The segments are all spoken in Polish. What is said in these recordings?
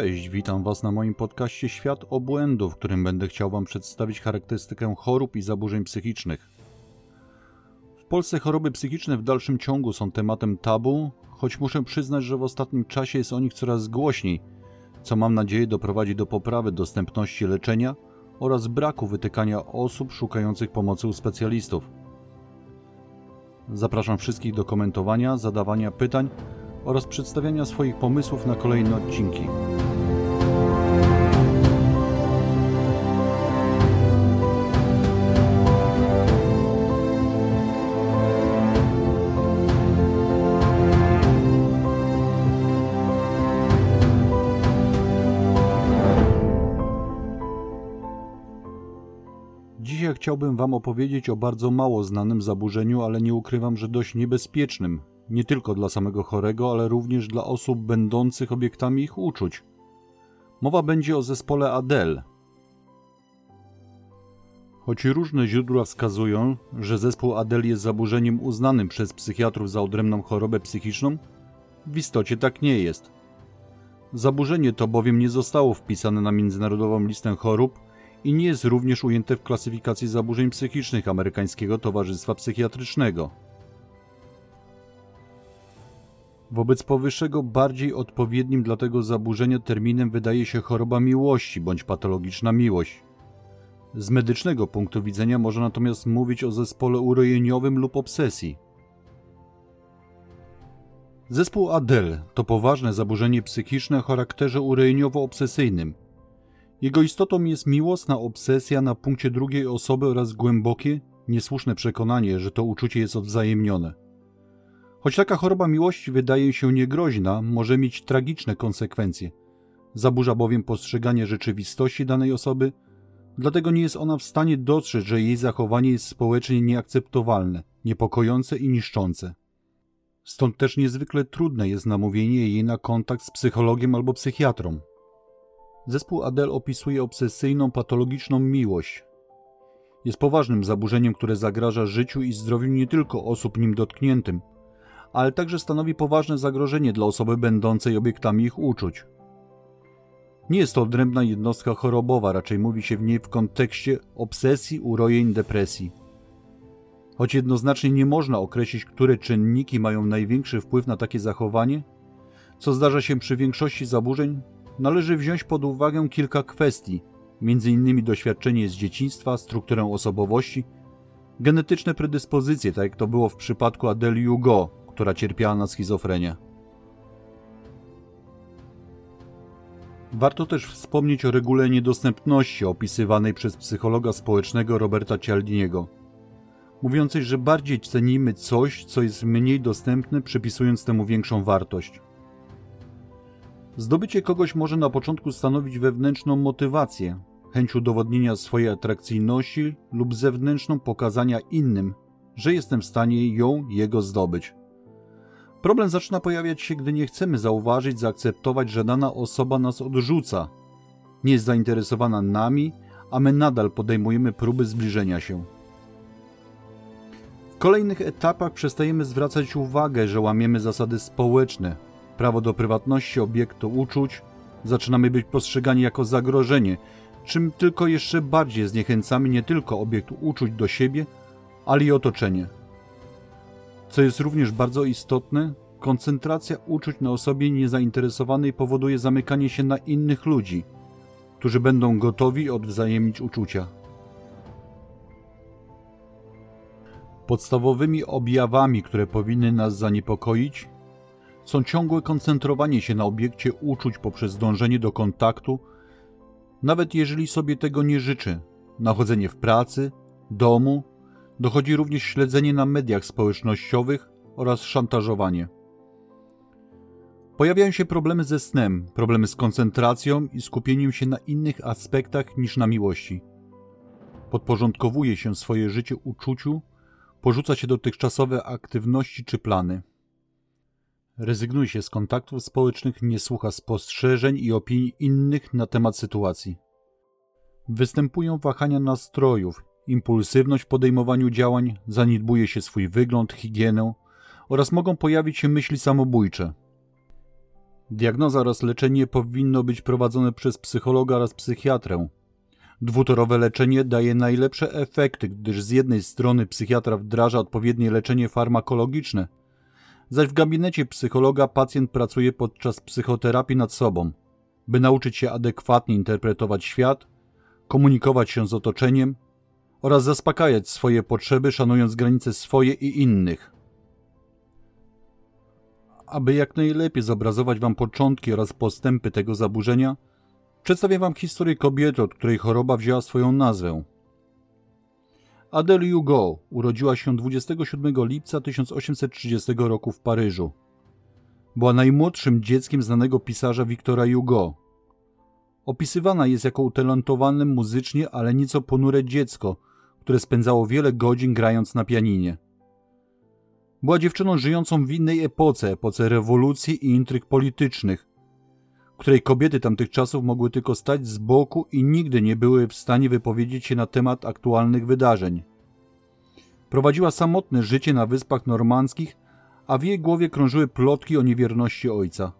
Cześć, witam Was na moim podcaście Świat Obłędu, w którym będę chciał Wam przedstawić charakterystykę chorób i zaburzeń psychicznych. W Polsce choroby psychiczne w dalszym ciągu są tematem tabu, choć muszę przyznać, że w ostatnim czasie jest o nich coraz głośniej, co mam nadzieję doprowadzi do poprawy dostępności leczenia oraz braku wytykania osób szukających pomocy u specjalistów. Zapraszam wszystkich do komentowania, zadawania pytań oraz przedstawiania swoich pomysłów na kolejne odcinki. Chciałbym Wam opowiedzieć o bardzo mało znanym zaburzeniu, ale nie ukrywam, że dość niebezpiecznym, nie tylko dla samego chorego, ale również dla osób będących obiektami ich uczuć. Mowa będzie o zespole Adele. Choć różne źródła wskazują, że zespół Adele jest zaburzeniem uznanym przez psychiatrów za odrębną chorobę psychiczną, w istocie tak nie jest. Zaburzenie to bowiem nie zostało wpisane na międzynarodową listę chorób i nie jest również ujęte w klasyfikacji zaburzeń psychicznych amerykańskiego Towarzystwa Psychiatrycznego. Wobec powyższego bardziej odpowiednim dla tego zaburzenia terminem wydaje się choroba miłości bądź patologiczna miłość. Z medycznego punktu widzenia można natomiast mówić o zespole urojeniowym lub obsesji. Zespół Adele to poważne zaburzenie psychiczne o charakterze urojeniowo-obsesyjnym. Jego istotą jest miłosna obsesja na punkcie drugiej osoby oraz głębokie, niesłuszne przekonanie, że to uczucie jest odwzajemnione. Choć taka choroba miłości wydaje się niegroźna, może mieć tragiczne konsekwencje. Zaburza bowiem postrzeganie rzeczywistości danej osoby, dlatego nie jest ona w stanie dostrzec, że jej zachowanie jest społecznie nieakceptowalne, niepokojące i niszczące. Stąd też niezwykle trudne jest namówienie jej na kontakt z psychologiem albo psychiatrą. Zespół Adele opisuje obsesyjną, patologiczną miłość. Jest poważnym zaburzeniem, które zagraża życiu i zdrowiu nie tylko osób nim dotkniętym, ale także stanowi poważne zagrożenie dla osoby będącej obiektami ich uczuć. Nie jest to odrębna jednostka chorobowa, raczej mówi się w niej w kontekście obsesji, urojeń, depresji. Choć jednoznacznie nie można określić, które czynniki mają największy wpływ na takie zachowanie, co zdarza się przy większości zaburzeń, należy wziąć pod uwagę kilka kwestii, m.in. doświadczenie z dzieciństwa, strukturę osobowości, genetyczne predyspozycje, tak jak to było w przypadku Adele Hugo, która cierpiała na schizofrenię. Warto też wspomnieć o regule niedostępności opisywanej przez psychologa społecznego Roberta Cialdiniego, mówiącej, że bardziej cenimy coś, co jest mniej dostępne, przypisując temu większą wartość. Zdobycie kogoś może na początku stanowić wewnętrzną motywację, chęć udowodnienia swojej atrakcyjności lub zewnętrzną pokazania innym, że jestem w stanie ją, jego zdobyć. Problem zaczyna pojawiać się, gdy nie chcemy zauważyć, zaakceptować, że dana osoba nas odrzuca, nie jest zainteresowana nami, a my nadal podejmujemy próby zbliżenia się. W kolejnych etapach przestajemy zwracać uwagę, że łamiemy zasady społeczne, prawo do prywatności obiektu uczuć, zaczynamy być postrzegani jako zagrożenie, czym tylko jeszcze bardziej zniechęcamy nie tylko obiekt uczuć do siebie, ale i otoczenie. Co jest również bardzo istotne, koncentracja uczuć na osobie niezainteresowanej powoduje zamykanie się na innych ludzi, którzy będą gotowi odwzajemnić uczucia. Podstawowymi objawami, które powinny nas zaniepokoić, są ciągłe koncentrowanie się na obiekcie uczuć poprzez dążenie do kontaktu, nawet jeżeli sobie tego nie życzy, nachodzenie w pracy, domu, dochodzi również śledzenie na mediach społecznościowych oraz szantażowanie. Pojawiają się problemy ze snem, problemy z koncentracją i skupieniem się na innych aspektach niż na miłości. Podporządkowuje się swoje życie uczuciu, porzuca się dotychczasowe aktywności czy plany. Rezygnuje się z kontaktów społecznych, nie słucha spostrzeżeń i opinii innych na temat sytuacji. Występują wahania nastrojów, impulsywność w podejmowaniu działań, zaniedbuje się swój wygląd, higienę oraz mogą pojawić się myśli samobójcze. Diagnoza oraz leczenie powinno być prowadzone przez psychologa oraz psychiatrę. Dwutorowe leczenie daje najlepsze efekty, gdyż z jednej strony psychiatra wdraża odpowiednie leczenie farmakologiczne, zaś w gabinecie psychologa pacjent pracuje podczas psychoterapii nad sobą, by nauczyć się adekwatnie interpretować świat, komunikować się z otoczeniem oraz zaspokajać swoje potrzeby, szanując granice swoje i innych. Aby jak najlepiej zobrazować Wam początki oraz postępy tego zaburzenia, przedstawię Wam historię kobiety, od której choroba wzięła swoją nazwę. Adele Hugo urodziła się 27 lipca 1830 roku w Paryżu. Była najmłodszym dzieckiem znanego pisarza Wiktora Hugo. Opisywana jest jako utalentowane muzycznie, ale nieco ponure dziecko, które spędzało wiele godzin grając na pianinie. Była dziewczyną żyjącą w innej epoce, epoce rewolucji i intryg politycznych, której kobiety tamtych czasów mogły tylko stać z boku i nigdy nie były w stanie wypowiedzieć się na temat aktualnych wydarzeń. Prowadziła samotne życie na wyspach normandzkich, a w jej głowie krążyły plotki o niewierności ojca.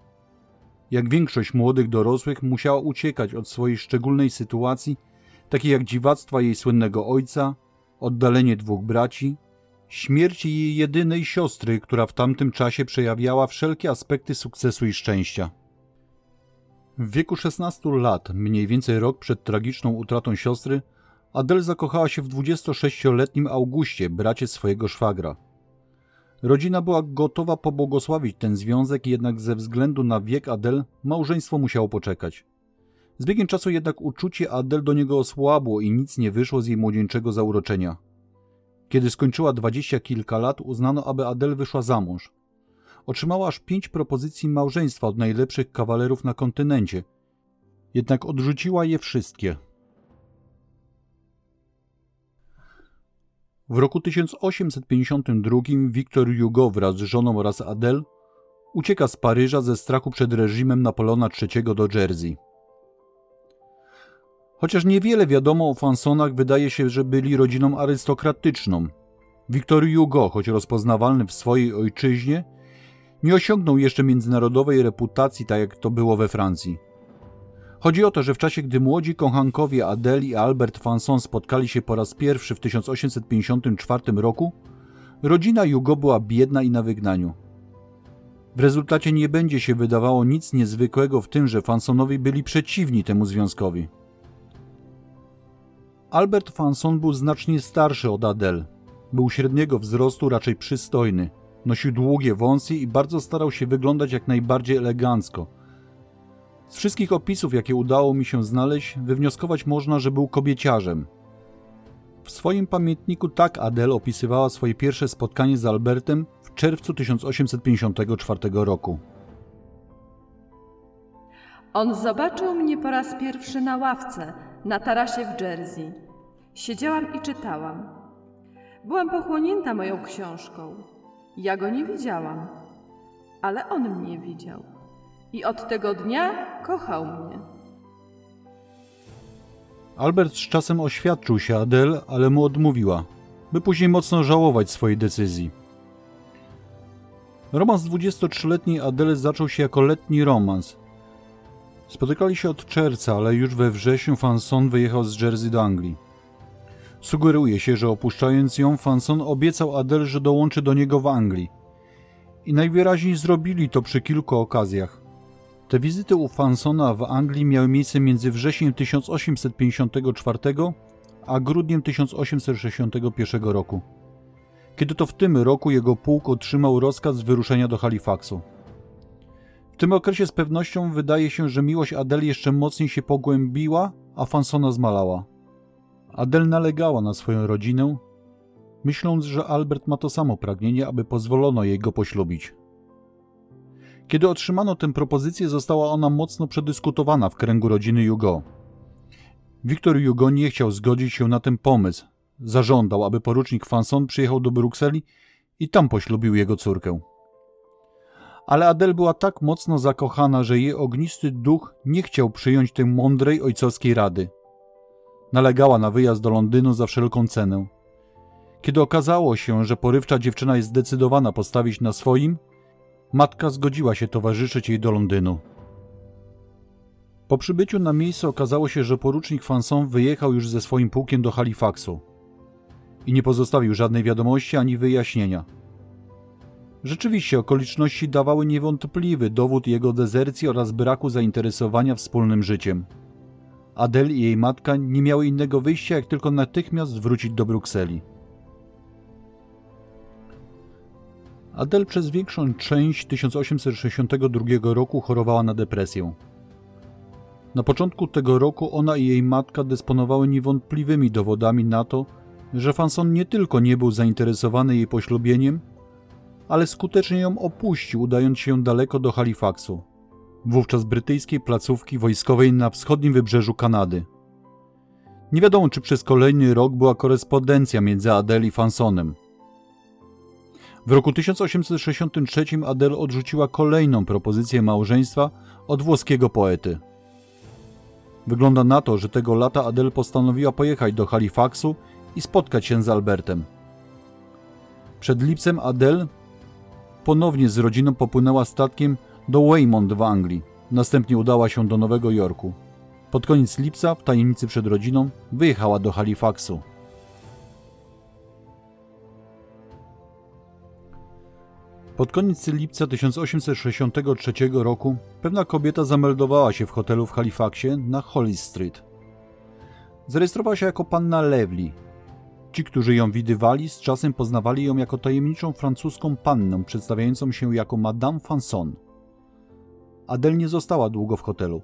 Jak większość młodych dorosłych, musiała uciekać od swojej szczególnej sytuacji, takiej jak dziwactwa jej słynnego ojca, oddalenie dwóch braci, śmierci jej jedynej siostry, która w tamtym czasie przejawiała wszelkie aspekty sukcesu i szczęścia. W wieku 16 lat, mniej więcej rok przed tragiczną utratą siostry, Adele zakochała się w 26-letnim Augustie, bracie swojego szwagra. Rodzina była gotowa pobłogosławić ten związek, jednak ze względu na wiek Adele małżeństwo musiało poczekać. Z biegiem czasu jednak uczucie Adele do niego osłabło i nic nie wyszło z jej młodzieńczego zauroczenia. Kiedy skończyła dwadzieścia kilka lat, uznano, aby Adele wyszła za mąż. Otrzymała aż pięć propozycji małżeństwa od najlepszych kawalerów na kontynencie, jednak odrzuciła je wszystkie. W roku 1852 Wiktor Hugo wraz z żoną oraz Adele ucieka z Paryża ze strachu przed reżimem Napoleona III do Jersey. Chociaż niewiele wiadomo o Fansonach, wydaje się, że byli rodziną arystokratyczną. Wiktor Hugo, choć rozpoznawalny w swojej ojczyźnie, nie osiągnął jeszcze międzynarodowej reputacji, tak jak to było we Francji. Chodzi o to, że w czasie, gdy młodzi kochankowie Adele i Albert Fanson spotkali się po raz pierwszy w 1854 roku, rodzina Hugo była biedna i na wygnaniu. W rezultacie nie będzie się wydawało nic niezwykłego w tym, że Fansonowi byli przeciwni temu związkowi. Albert Fanson był znacznie starszy od Adele. Był średniego wzrostu, raczej przystojny. Nosił długie wąsy i bardzo starał się wyglądać jak najbardziej elegancko. Z wszystkich opisów, jakie udało mi się znaleźć, wywnioskować można, że był kobieciarzem. W swoim pamiętniku tak Adele opisywała swoje pierwsze spotkanie z Albertem w czerwcu 1854 roku. On zobaczył mnie po raz pierwszy na ławce na tarasie w Jersey. Siedziałam i czytałam. Byłam pochłonięta moją książką. Ja go nie widziałam, ale on mnie widział. I od tego dnia kochał mnie. Albert z czasem oświadczył się Adele, ale mu odmówiła, by później mocno żałować swojej decyzji. Romans 23-letniej Adele zaczął się jako letni romans. Spotykali się od czerwca, ale już we wrześniu Fanson wyjechał z Jersey do Anglii. Sugeruje się, że opuszczając ją, Fanson obiecał Adele, że dołączy do niego w Anglii. I najwyraźniej zrobili to przy kilku okazjach. Te wizyty u Fansona w Anglii miały miejsce między wrześniem 1854 a grudniem 1861 roku. Kiedy to w tym roku jego pułk otrzymał rozkaz wyruszenia do Halifaxu. W tym okresie z pewnością wydaje się, że miłość Adele jeszcze mocniej się pogłębiła, a Fansona zmalała. Adele nalegała na swoją rodzinę, myśląc, że Albert ma to samo pragnienie, aby pozwolono jej go poślubić. Kiedy otrzymano tę propozycję, została ona mocno przedyskutowana w kręgu rodziny Hugo. Wiktor Hugo nie chciał zgodzić się na ten pomysł. Zażądał, aby porucznik Fanson przyjechał do Brukseli i tam poślubił jego córkę. Ale Adele była tak mocno zakochana, że jej ognisty duch nie chciał przyjąć tej mądrej ojcowskiej rady. Nalegała na wyjazd do Londynu za wszelką cenę. Kiedy okazało się, że porywcza dziewczyna jest zdecydowana postawić na swoim, Matka zgodziła się towarzyszyć jej do Londynu. Po przybyciu na miejsce okazało się, że porucznik Fanson wyjechał już ze swoim pułkiem do Halifaxu i nie pozostawił żadnej wiadomości ani wyjaśnienia. Rzeczywiście okoliczności dawały niewątpliwy dowód jego dezercji oraz braku zainteresowania wspólnym życiem. Adel i jej matka nie miały innego wyjścia, jak tylko natychmiast wrócić do Brukseli. Adel przez większą część 1862 roku chorowała na depresję. Na początku tego roku ona i jej matka dysponowały niewątpliwymi dowodami na to, że Fanson nie tylko nie był zainteresowany jej poślubieniem, ale skutecznie ją opuścił, udając się daleko do Halifaxu, wówczas brytyjskiej placówki wojskowej na wschodnim wybrzeżu Kanady. Nie wiadomo, czy przez kolejny rok była korespondencja między Adele i Fansonem. W roku 1863 Adele odrzuciła kolejną propozycję małżeństwa od włoskiego poety. Wygląda na to, że tego lata Adele postanowiła pojechać do Halifaxu i spotkać się z Albertem. Przed lipcem Adele ponownie z rodziną popłynęła statkiem do Weymouth w Anglii. Następnie udała się do Nowego Jorku. Pod koniec lipca, w tajemnicy przed rodziną, wyjechała do Halifaxu. Pod koniec lipca 1863 roku pewna kobieta zameldowała się w hotelu w Halifaxie na Hollis Street. Zarejestrowała się jako panna Levely. Ci, którzy ją widywali, z czasem poznawali ją jako tajemniczą francuską pannę przedstawiającą się jako Madame Fanson. Adele nie została długo w hotelu.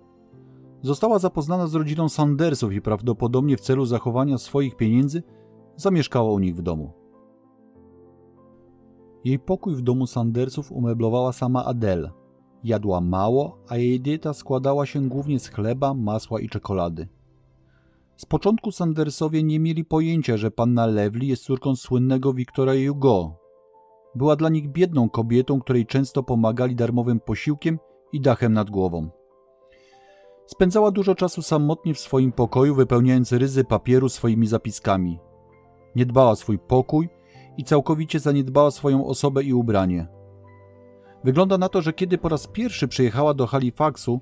Została zapoznana z rodziną Sandersów i prawdopodobnie w celu zachowania swoich pieniędzy zamieszkała u nich w domu. Jej pokój w domu Sandersów umeblowała sama Adele. Jadła mało, a jej dieta składała się głównie z chleba, masła i czekolady. Z początku Sandersowie nie mieli pojęcia, że panna Lewli jest córką słynnego Wiktora Hugo. Była dla nich biedną kobietą, której często pomagali darmowym posiłkiem i dachem nad głową. Spędzała dużo czasu samotnie w swoim pokoju, wypełniając ryzy papieru swoimi zapiskami. Nie dbała o swój pokój i całkowicie zaniedbała swoją osobę i ubranie. Wygląda na to, że kiedy po raz pierwszy przyjechała do Halifaxu,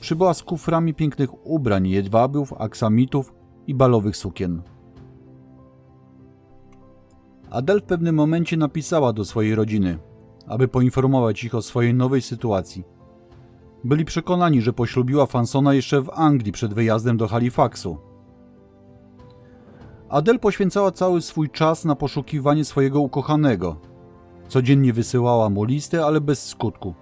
przybyła z kuframi pięknych ubrań, jedwabów, aksamitów i balowych sukien. Adel w pewnym momencie napisała do swojej rodziny, aby poinformować ich o swojej nowej sytuacji. Byli przekonani, że poślubiła Fansona jeszcze w Anglii przed wyjazdem do Halifaxu. Adel poświęcała cały swój czas na poszukiwanie swojego ukochanego. Codziennie wysyłała mu listy, ale bez skutku.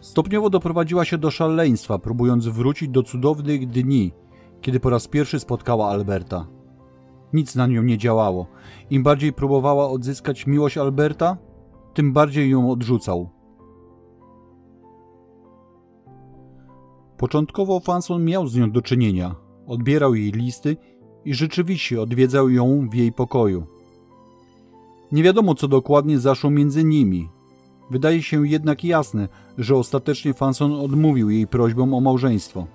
Stopniowo doprowadziła się do szaleństwa, próbując wrócić do cudownych dni, kiedy po raz pierwszy spotkała Alberta. Nic na nią nie działało. Im bardziej próbowała odzyskać miłość Alberta, tym bardziej ją odrzucał. Początkowo Fanson miał z nią do czynienia. Odbierał jej listy i rzeczywiście odwiedzał ją w jej pokoju. Nie wiadomo, co dokładnie zaszło między nimi. Wydaje się jednak jasne, że ostatecznie Fanson odmówił jej prośbom o małżeństwo.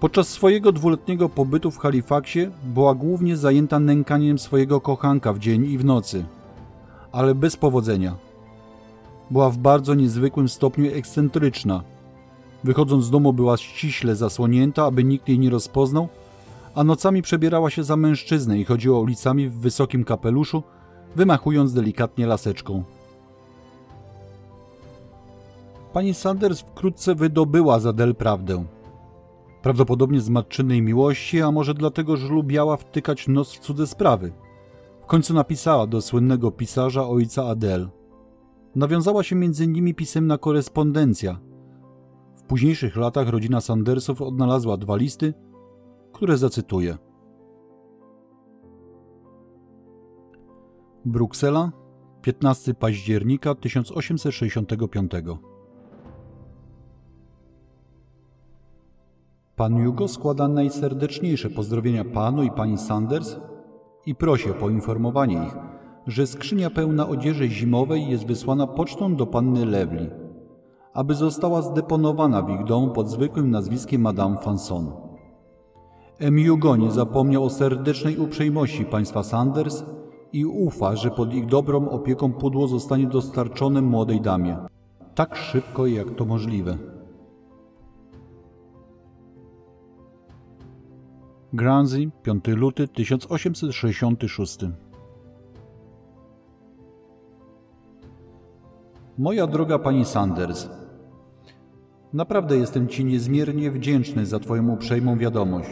Podczas swojego dwuletniego pobytu w Halifaxie była głównie zajęta nękaniem swojego kochanka w dzień i w nocy, ale bez powodzenia. Była w bardzo niezwykłym stopniu ekscentryczna. Wychodząc z domu była ściśle zasłonięta, aby nikt jej nie rozpoznał, a nocami przebierała się za mężczyznę i chodziła ulicami w wysokim kapeluszu, wymachując delikatnie laseczką. Pani Sanders wkrótce wydobyła z Adel prawdę. Prawdopodobnie z matczynej miłości, a może dlatego, że lubiała wtykać nos w cudze sprawy. W końcu napisała do słynnego pisarza ojca Adel. Nawiązała się między nimi pisemna korespondencja. Późniejszych latach rodzina Sandersów odnalazła dwa listy, które zacytuję. Bruksela, 15 października 1865 Pan Hugo składa najserdeczniejsze pozdrowienia panu i pani Sanders i prosi o poinformowanie ich, że skrzynia pełna odzieży zimowej jest wysłana pocztą do panny Lewli, aby została zdeponowana w ich domu pod zwykłym nazwiskiem Madame Fanson. M. Hugo nie zapomniał o serdecznej uprzejmości państwa Sanders i ufa, że pod ich dobrą opieką pudło zostanie dostarczone młodej damie. Tak szybko, jak to możliwe. Granzy, 5 luty 1866 Moja droga pani Sanders, naprawdę jestem Ci niezmiernie wdzięczny za Twoją uprzejmą wiadomość.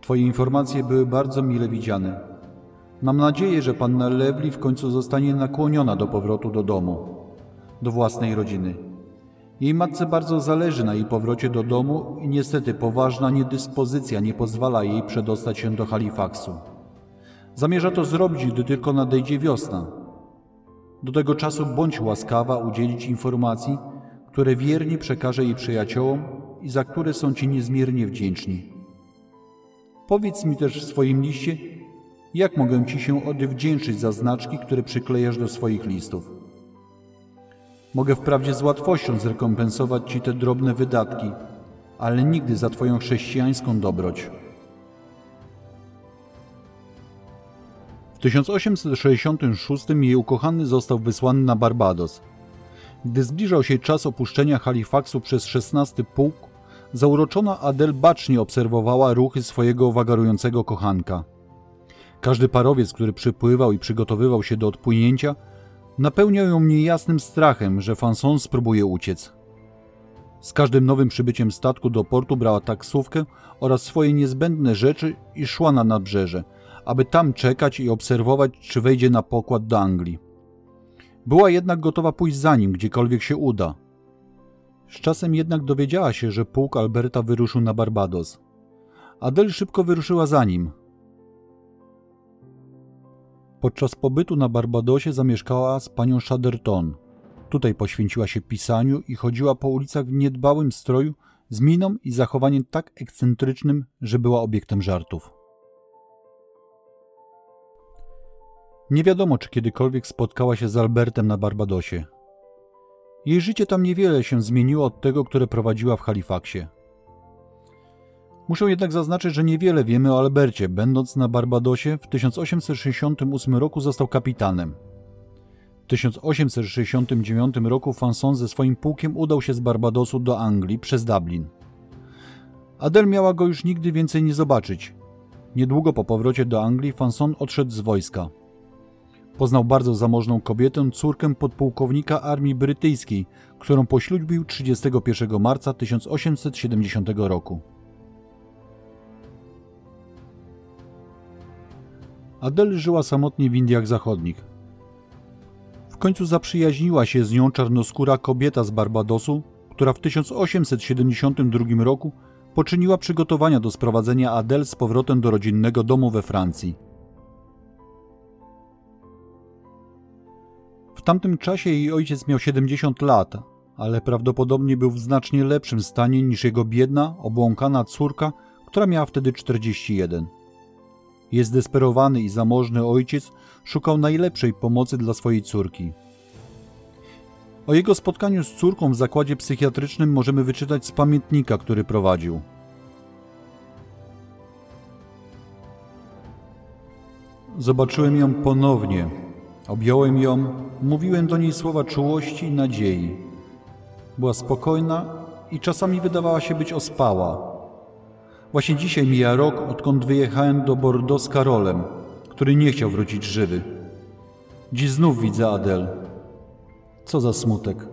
Twoje informacje były bardzo mile widziane. Mam nadzieję, że panna Lewli w końcu zostanie nakłoniona do powrotu do domu, do własnej rodziny. Jej matce bardzo zależy na jej powrocie do domu i niestety poważna niedyspozycja nie pozwala jej przedostać się do Halifaxu. Zamierza to zrobić, gdy tylko nadejdzie wiosna. Do tego czasu bądź łaskawa udzielić informacji, które wiernie przekaże jej przyjaciołom i za które są Ci niezmiernie wdzięczni. Powiedz mi też w swoim liście, jak mogę Ci się odwdzięczyć za znaczki, które przyklejasz do swoich listów. Mogę wprawdzie z łatwością zrekompensować Ci te drobne wydatki, ale nigdy za Twoją chrześcijańską dobroć. 1866 jej ukochany został wysłany na Barbados. Gdy zbliżał się czas opuszczenia Halifaxu przez XVI pułk, zauroczona Adel bacznie obserwowała ruchy swojego wagarującego kochanka. Każdy parowiec, który przypływał i przygotowywał się do odpłynięcia, napełniał ją niejasnym strachem, że Fanson spróbuje uciec. Z każdym nowym przybyciem statku do portu brała taksówkę oraz swoje niezbędne rzeczy i szła na nabrzeże, aby tam czekać i obserwować, czy wejdzie na pokład do Anglii. Była jednak gotowa pójść za nim, gdziekolwiek się uda. Z czasem jednak dowiedziała się, że pułk Alberta wyruszył na Barbados. Adel szybko wyruszyła za nim. Podczas pobytu na Barbadosie zamieszkała z panią Chatterton. Tutaj poświęciła się pisaniu i chodziła po ulicach w niedbałym stroju z miną i zachowaniem tak ekscentrycznym, że była obiektem żartów. Nie wiadomo, czy kiedykolwiek spotkała się z Albertem na Barbadosie. Jej życie tam niewiele się zmieniło od tego, które prowadziła w Halifaxie. Muszę jednak zaznaczyć, że niewiele wiemy o Albercie. Będąc na Barbadosie w 1868 roku został kapitanem. W 1869 roku Fanson ze swoim pułkiem udał się z Barbadosu do Anglii przez Dublin. Adel miała go już nigdy więcej nie zobaczyć. Niedługo po powrocie do Anglii Fanson odszedł z wojska. Poznał bardzo zamożną kobietę, córkę podpułkownika armii brytyjskiej, którą poślubił 31 marca 1870 roku. Adele żyła samotnie w Indiach Zachodnich. W końcu zaprzyjaźniła się z nią czarnoskóra kobieta z Barbadosu, która w 1872 roku poczyniła przygotowania do sprowadzenia Adele z powrotem do rodzinnego domu we Francji. Tamtym czasie jej ojciec miał 70 lat, ale prawdopodobnie był w znacznie lepszym stanie niż jego biedna, obłąkana córka, która miała wtedy 41. Jest desperowany i zamożny ojciec szukał najlepszej pomocy dla swojej córki. O jego spotkaniu z córką w zakładzie psychiatrycznym możemy wyczytać z pamiętnika, który prowadził. Zobaczyłem ją ponownie. Objąłem ją, mówiłem do niej słowa czułości i nadziei. Była spokojna i czasami wydawała się być ospała. Właśnie dzisiaj mija rok, odkąd wyjechałem do Bordeaux z Karolem, który nie chciał wrócić żywy. Dziś znów widzę Adel. Co za smutek.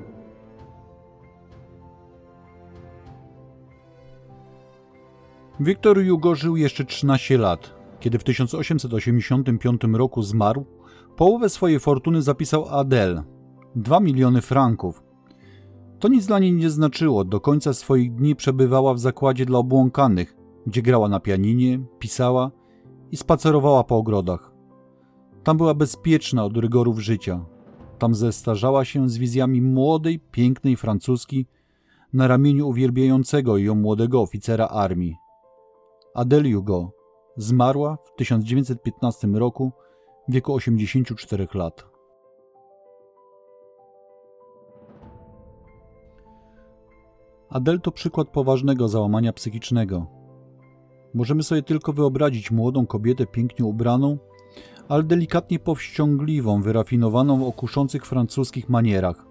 Wiktor Hugo żył jeszcze 13 lat. Kiedy w 1885 roku zmarł, połowę swojej fortuny zapisał Adel 2 miliony franków. To nic dla niej nie znaczyło. Do końca swoich dni przebywała w zakładzie dla obłąkanych, gdzie grała na pianinie, pisała i spacerowała po ogrodach. Tam była bezpieczna od rygorów życia. Tam zestarzała się z wizjami młodej, pięknej Francuski na ramieniu uwielbiającego ją młodego oficera armii. Adele Hugo zmarła w 1915 roku w wieku 84 lat. Adel to przykład poważnego załamania psychicznego. Możemy sobie tylko wyobrazić młodą kobietę pięknie ubraną, ale delikatnie powściągliwą, wyrafinowaną w okuszących francuskich manierach,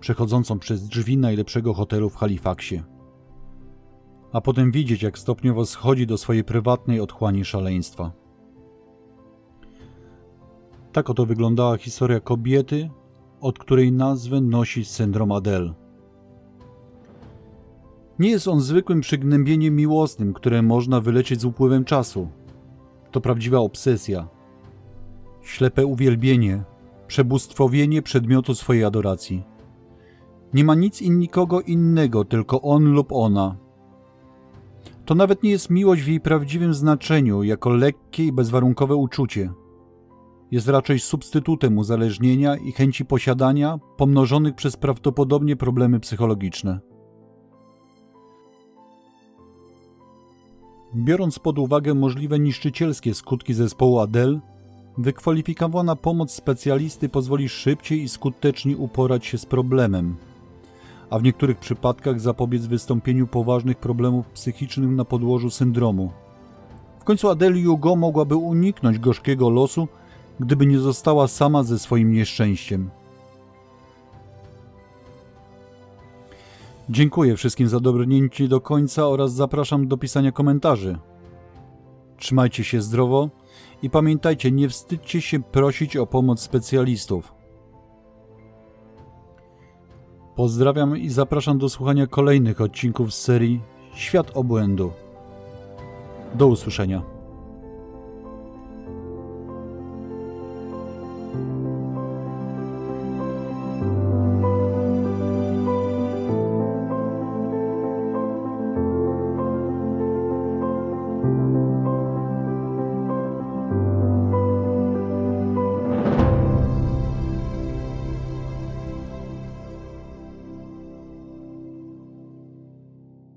przechodzącą przez drzwi najlepszego hotelu w Halifaxie. A potem widzieć, jak stopniowo schodzi do swojej prywatnej otchłani szaleństwa. Tak oto wyglądała historia kobiety, od której nazwę nosi syndrom Adele. Nie jest on zwykłym przygnębieniem miłosnym, które można wyleczyć z upływem czasu. To prawdziwa obsesja. Ślepe uwielbienie, przebóstwowienie przedmiotu swojej adoracji. Nie ma nic i nikogo innego, tylko on lub ona. To nawet nie jest miłość w jej prawdziwym znaczeniu, jako lekkie i bezwarunkowe uczucie. Jest raczej substytutem uzależnienia i chęci posiadania, pomnożonych przez prawdopodobnie problemy psychologiczne. Biorąc pod uwagę możliwe niszczycielskie skutki zespołu Adele, wykwalifikowana pomoc specjalisty pozwoli szybciej i skuteczniej uporać się z problemem, a w niektórych przypadkach zapobiec wystąpieniu poważnych problemów psychicznych na podłożu syndromu. W końcu Adele Hugo mogłaby uniknąć gorzkiego losu, gdyby nie została sama ze swoim nieszczęściem. Dziękuję wszystkim za dobrnięcie do końca oraz zapraszam do pisania komentarzy. Trzymajcie się zdrowo i pamiętajcie, nie wstydźcie się prosić o pomoc specjalistów. Pozdrawiam i zapraszam do słuchania kolejnych odcinków z serii Świat Obłędu. Do usłyszenia.